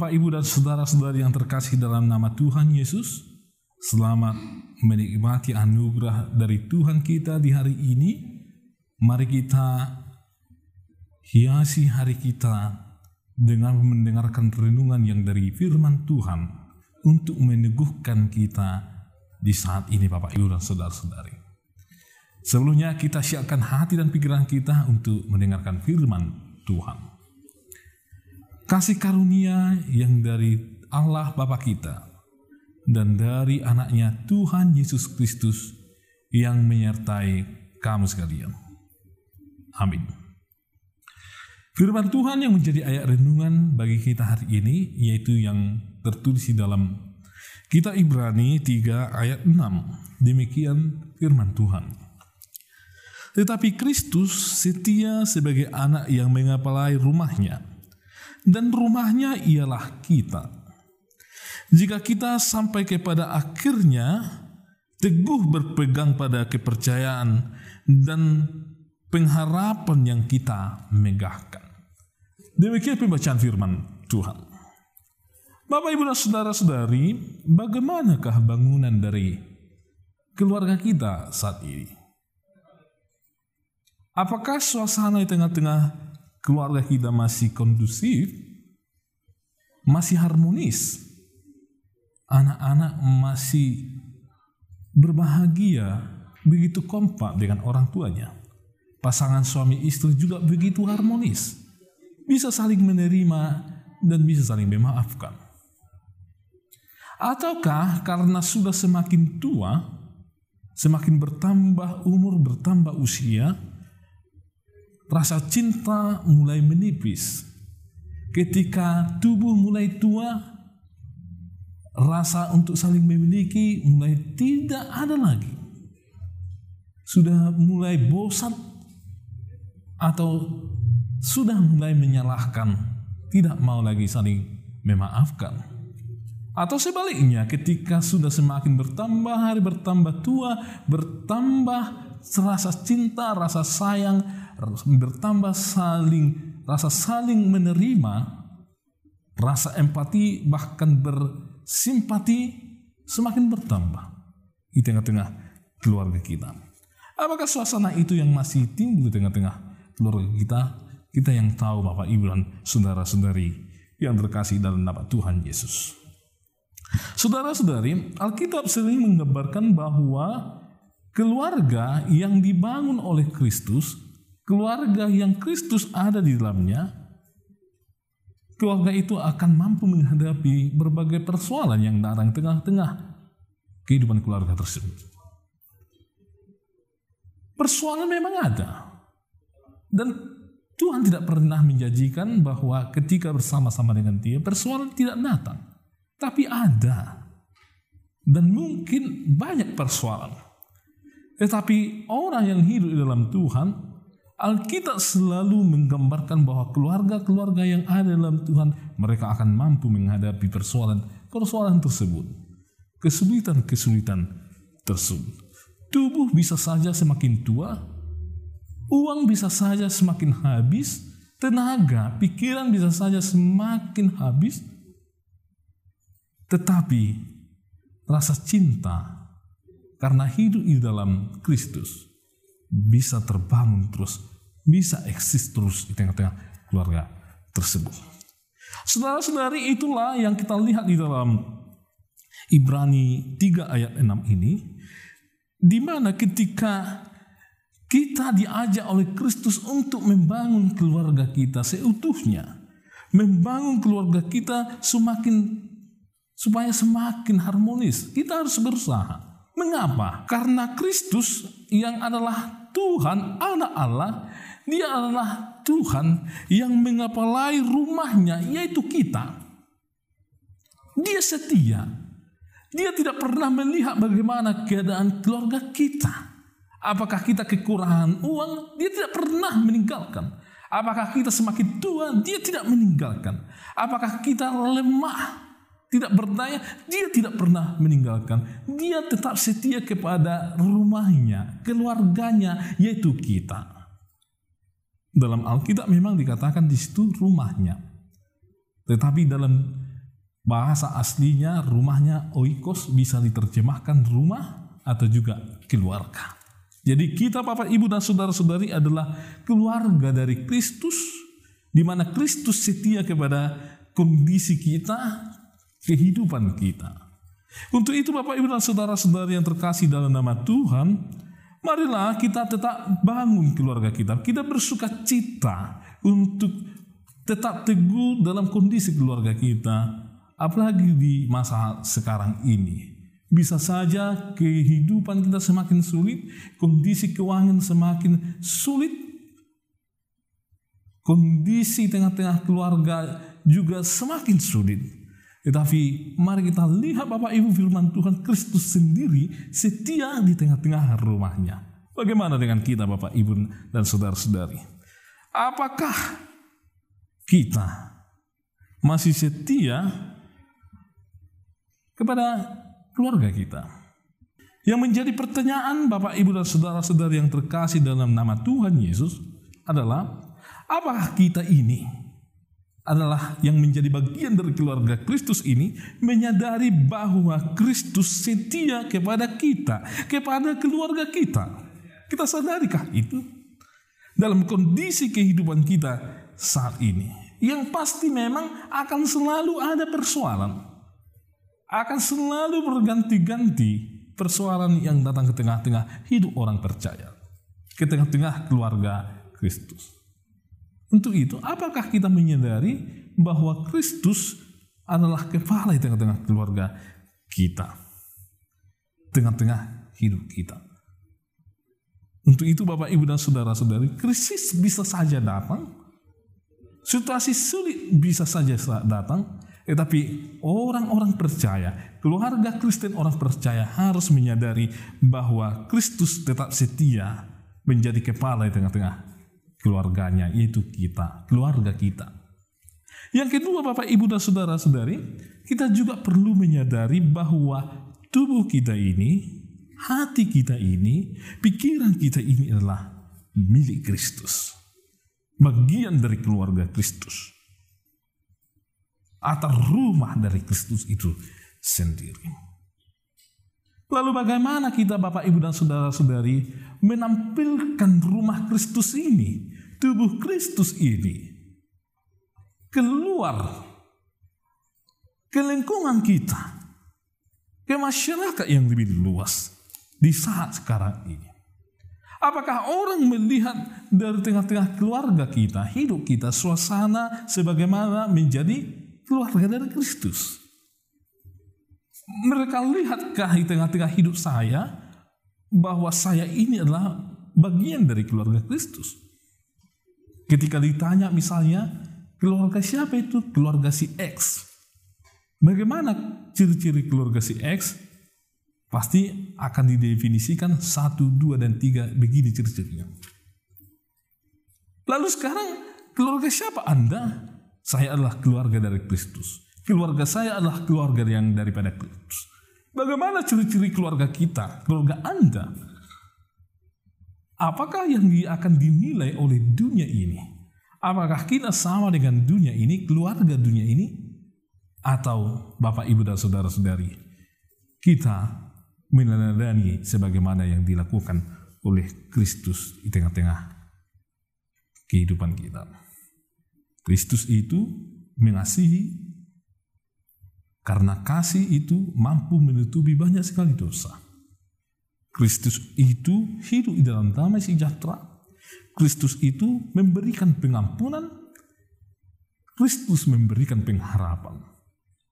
Bapak, Ibu, dan saudara-saudari yang terkasih dalam nama Tuhan Yesus. Selamat menikmati anugerah dari Tuhan kita di hari ini. Mari kita hiasi hari kita dengan mendengarkan renungan yang dari firman Tuhan untuk meneguhkan kita di saat ini Bapak Ibu dan saudara-saudari. Sebelumnya kita siapkan hati dan pikiran kita untuk mendengarkan firman Tuhan kasih karunia yang dari Allah Bapa kita dan dari anaknya Tuhan Yesus Kristus yang menyertai kamu sekalian. Amin. Firman Tuhan yang menjadi ayat renungan bagi kita hari ini yaitu yang tertulis di dalam Kitab Ibrani 3 ayat 6. Demikian firman Tuhan. Tetapi Kristus setia sebagai anak yang mengapalai rumahnya dan rumahnya ialah kita. Jika kita sampai kepada akhirnya teguh berpegang pada kepercayaan dan pengharapan yang kita megahkan. Demikian pembacaan firman Tuhan. Bapak, Ibu, dan Saudara-saudari, bagaimanakah bangunan dari keluarga kita saat ini? Apakah suasana di tengah-tengah keluarga kita masih kondusif, masih harmonis, anak-anak masih berbahagia, begitu kompak dengan orang tuanya. Pasangan suami istri juga begitu harmonis, bisa saling menerima dan bisa saling memaafkan. Ataukah karena sudah semakin tua, semakin bertambah umur, bertambah usia, rasa cinta mulai menipis. Ketika tubuh mulai tua, rasa untuk saling memiliki mulai tidak ada lagi. Sudah mulai bosan atau sudah mulai menyalahkan, tidak mau lagi saling memaafkan. Atau sebaliknya, ketika sudah semakin bertambah hari bertambah tua, bertambah rasa cinta, rasa sayang, bertambah saling rasa saling menerima, rasa empati bahkan bersimpati semakin bertambah di tengah-tengah keluarga kita. Apakah suasana itu yang masih timbul di tengah-tengah keluarga kita? Kita yang tahu Bapak Ibu dan saudara-saudari yang terkasih dalam nama Tuhan Yesus. Saudara-saudari, Alkitab sering menggambarkan bahwa keluarga yang dibangun oleh Kristus keluarga yang Kristus ada di dalamnya, keluarga itu akan mampu menghadapi berbagai persoalan yang datang tengah-tengah kehidupan keluarga tersebut. Persoalan memang ada. Dan Tuhan tidak pernah menjanjikan bahwa ketika bersama-sama dengan dia, persoalan tidak datang. Tapi ada. Dan mungkin banyak persoalan. Tetapi orang yang hidup di dalam Tuhan Alkitab selalu menggambarkan bahwa keluarga-keluarga yang ada dalam Tuhan mereka akan mampu menghadapi persoalan-persoalan tersebut. Kesulitan-kesulitan tersebut. Tubuh bisa saja semakin tua, uang bisa saja semakin habis, tenaga, pikiran bisa saja semakin habis. Tetapi rasa cinta karena hidup di dalam Kristus bisa terbangun terus bisa eksis terus di tengah-tengah keluarga tersebut. Saudara-saudari itulah yang kita lihat di dalam Ibrani 3 ayat 6 ini di mana ketika kita diajak oleh Kristus untuk membangun keluarga kita seutuhnya, membangun keluarga kita semakin supaya semakin harmonis. Kita harus berusaha. Mengapa? Karena Kristus yang adalah Tuhan, anak Allah, dia adalah Tuhan yang mengapalai rumahnya, yaitu kita. Dia setia. Dia tidak pernah melihat bagaimana keadaan keluarga kita. Apakah kita kekurangan uang? Dia tidak pernah meninggalkan. Apakah kita semakin tua? Dia tidak meninggalkan. Apakah kita lemah? Tidak berdaya? Dia tidak pernah meninggalkan. Dia tetap setia kepada rumahnya, keluarganya, yaitu kita. Dalam Alkitab memang dikatakan di situ rumahnya. Tetapi dalam Bahasa aslinya rumahnya oikos bisa diterjemahkan rumah atau juga keluarga. Jadi kita Bapak Ibu dan Saudara-saudari adalah keluarga dari Kristus di mana Kristus setia kepada kondisi kita, kehidupan kita. Untuk itu Bapak Ibu dan Saudara-saudari yang terkasih dalam nama Tuhan, marilah kita tetap bangun keluarga kita. Kita bersuka cita untuk tetap teguh dalam kondisi keluarga kita, apalagi di masa sekarang ini. Bisa saja kehidupan kita semakin sulit, kondisi keuangan semakin sulit, kondisi tengah-tengah keluarga juga semakin sulit. Tetapi mari kita lihat Bapak Ibu firman Tuhan Kristus sendiri setia di tengah-tengah rumahnya. Bagaimana dengan kita Bapak Ibu dan saudara-saudari? Apakah kita masih setia kepada keluarga kita. Yang menjadi pertanyaan Bapak Ibu dan saudara-saudari yang terkasih dalam nama Tuhan Yesus adalah apakah kita ini adalah yang menjadi bagian dari keluarga Kristus ini menyadari bahwa Kristus setia kepada kita, kepada keluarga kita. Kita sadarikah itu? Dalam kondisi kehidupan kita saat ini. Yang pasti memang akan selalu ada persoalan akan selalu berganti-ganti persoalan yang datang ke tengah-tengah hidup orang percaya, ke tengah-tengah keluarga Kristus. Untuk itu, apakah kita menyadari bahwa Kristus adalah kepala di tengah-tengah keluarga kita, tengah-tengah hidup kita? Untuk itu, Bapak, Ibu, dan saudara-saudari, krisis bisa saja datang, situasi sulit bisa saja datang, tetapi orang-orang percaya, keluarga Kristen orang percaya harus menyadari bahwa Kristus tetap setia menjadi kepala di tengah-tengah keluarganya, yaitu kita, keluarga kita. Yang kedua Bapak Ibu dan Saudara-saudari, kita juga perlu menyadari bahwa tubuh kita ini, hati kita ini, pikiran kita ini adalah milik Kristus. Bagian dari keluarga Kristus atau rumah dari Kristus itu sendiri. Lalu bagaimana kita Bapak Ibu dan Saudara-saudari menampilkan rumah Kristus ini, tubuh Kristus ini keluar ke lingkungan kita, ke masyarakat yang lebih luas di saat sekarang ini. Apakah orang melihat dari tengah-tengah keluarga kita, hidup kita, suasana sebagaimana menjadi keluarga dari Kristus. Mereka lihatkah di tengah-tengah hidup saya bahwa saya ini adalah bagian dari keluarga Kristus? Ketika ditanya misalnya, keluarga siapa itu? Keluarga si X. Bagaimana ciri-ciri keluarga si X? Pasti akan didefinisikan satu, dua, dan tiga begini ciri-cirinya. Lalu sekarang keluarga siapa Anda? Saya adalah keluarga dari Kristus. Keluarga saya adalah keluarga yang daripada Kristus. Bagaimana ciri-ciri keluarga kita, keluarga Anda? Apakah yang akan dinilai oleh dunia ini? Apakah kita sama dengan dunia ini, keluarga dunia ini? Atau Bapak, Ibu, dan Saudara-saudari, kita meneladani sebagaimana yang dilakukan oleh Kristus di tengah-tengah kehidupan kita. Kristus itu mengasihi karena kasih itu mampu menutupi banyak sekali dosa. Kristus itu hidup di dalam damai sejahtera. Kristus itu memberikan pengampunan. Kristus memberikan pengharapan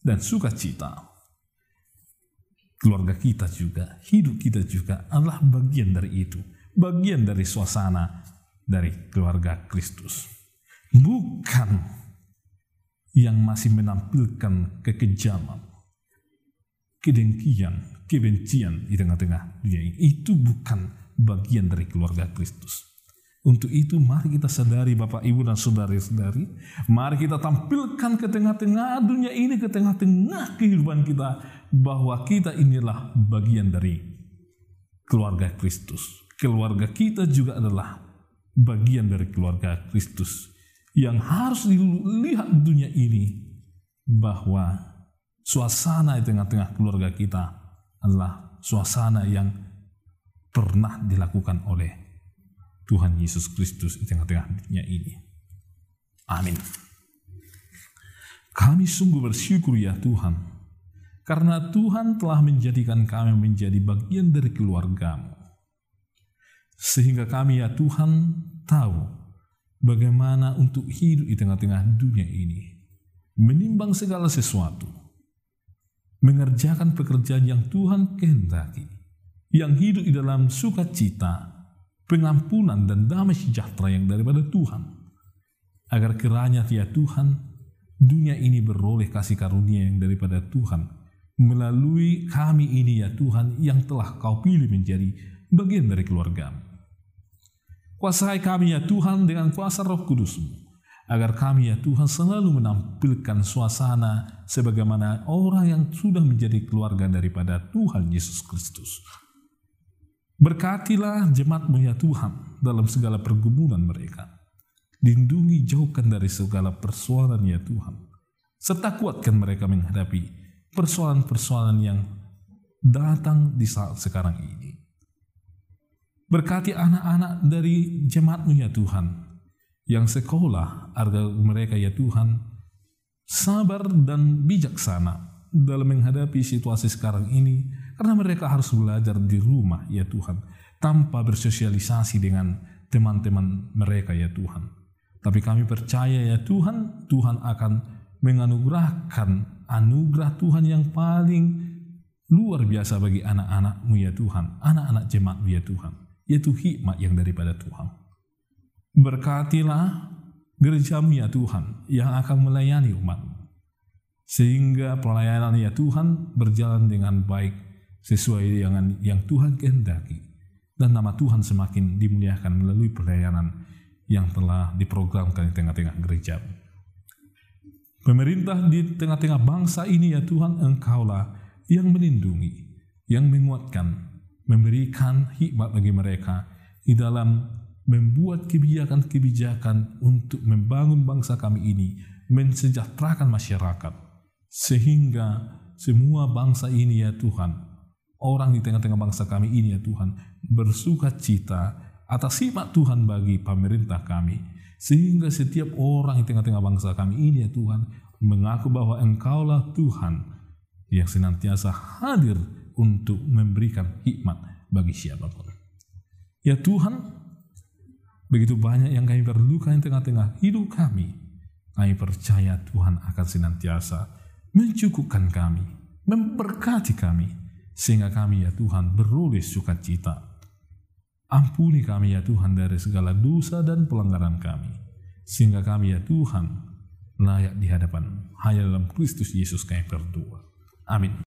dan sukacita. Keluarga kita juga, hidup kita juga adalah bagian dari itu. Bagian dari suasana dari keluarga Kristus bukan yang masih menampilkan kekejaman, kedengkian, kebencian di tengah-tengah dunia ini. Itu bukan bagian dari keluarga Kristus. Untuk itu mari kita sadari Bapak Ibu dan Saudari-saudari, mari kita tampilkan ke tengah-tengah dunia ini, ke tengah-tengah kehidupan kita bahwa kita inilah bagian dari keluarga Kristus. Keluarga kita juga adalah bagian dari keluarga Kristus yang harus dilihat dunia ini bahwa suasana di tengah-tengah keluarga kita adalah suasana yang pernah dilakukan oleh Tuhan Yesus Kristus di tengah-tengah dunia ini. Amin. Kami sungguh bersyukur ya Tuhan, karena Tuhan telah menjadikan kami menjadi bagian dari keluargamu. Sehingga kami ya Tuhan tahu bagaimana untuk hidup di tengah-tengah dunia ini, menimbang segala sesuatu, mengerjakan pekerjaan yang Tuhan kehendaki, yang hidup di dalam sukacita, pengampunan dan damai sejahtera yang daripada Tuhan, agar kiranya ya Tuhan, dunia ini beroleh kasih karunia yang daripada Tuhan, melalui kami ini ya Tuhan yang telah kau pilih menjadi bagian dari keluargamu. Kuasai kami ya Tuhan dengan kuasa roh kudusmu, agar kami ya Tuhan selalu menampilkan suasana sebagaimana orang yang sudah menjadi keluarga daripada Tuhan Yesus Kristus. Berkatilah jemaatmu ya Tuhan dalam segala pergumulan mereka. Lindungi jauhkan dari segala persoalan ya Tuhan. Serta kuatkan mereka menghadapi persoalan-persoalan yang datang di saat sekarang ini. Berkati anak-anak dari jemaatmu ya Tuhan, yang sekolah agar mereka ya Tuhan sabar dan bijaksana dalam menghadapi situasi sekarang ini karena mereka harus belajar di rumah ya Tuhan tanpa bersosialisasi dengan teman-teman mereka ya Tuhan. Tapi kami percaya ya Tuhan, Tuhan akan menganugerahkan anugerah Tuhan yang paling luar biasa bagi anak-anakmu ya Tuhan, anak-anak jemaatmu ya Tuhan yaitu hikmat yang daripada Tuhan. Berkatilah gerejamu ya Tuhan yang akan melayani umat. Sehingga pelayanan ya Tuhan berjalan dengan baik sesuai dengan yang Tuhan kehendaki. Dan nama Tuhan semakin dimuliakan melalui pelayanan yang telah diprogramkan di tengah-tengah gereja. Pemerintah di tengah-tengah bangsa ini ya Tuhan engkaulah yang melindungi, yang menguatkan, memberikan hikmat bagi mereka di dalam membuat kebijakan-kebijakan untuk membangun bangsa kami ini, mensejahterakan masyarakat, sehingga semua bangsa ini ya Tuhan, orang di tengah-tengah bangsa kami ini ya Tuhan, bersuka cita atas hikmat Tuhan bagi pemerintah kami, sehingga setiap orang di tengah-tengah bangsa kami ini ya Tuhan, mengaku bahwa Engkaulah Tuhan yang senantiasa hadir untuk memberikan hikmat bagi siapa pun. Ya Tuhan, begitu banyak yang kami perlukan di tengah-tengah hidup kami. Kami percaya Tuhan akan senantiasa mencukupkan kami, memberkati kami, sehingga kami ya Tuhan beroleh sukacita. Ampuni kami ya Tuhan dari segala dosa dan pelanggaran kami, sehingga kami ya Tuhan layak di hadapan hanya dalam Kristus Yesus kami berdoa. Amin.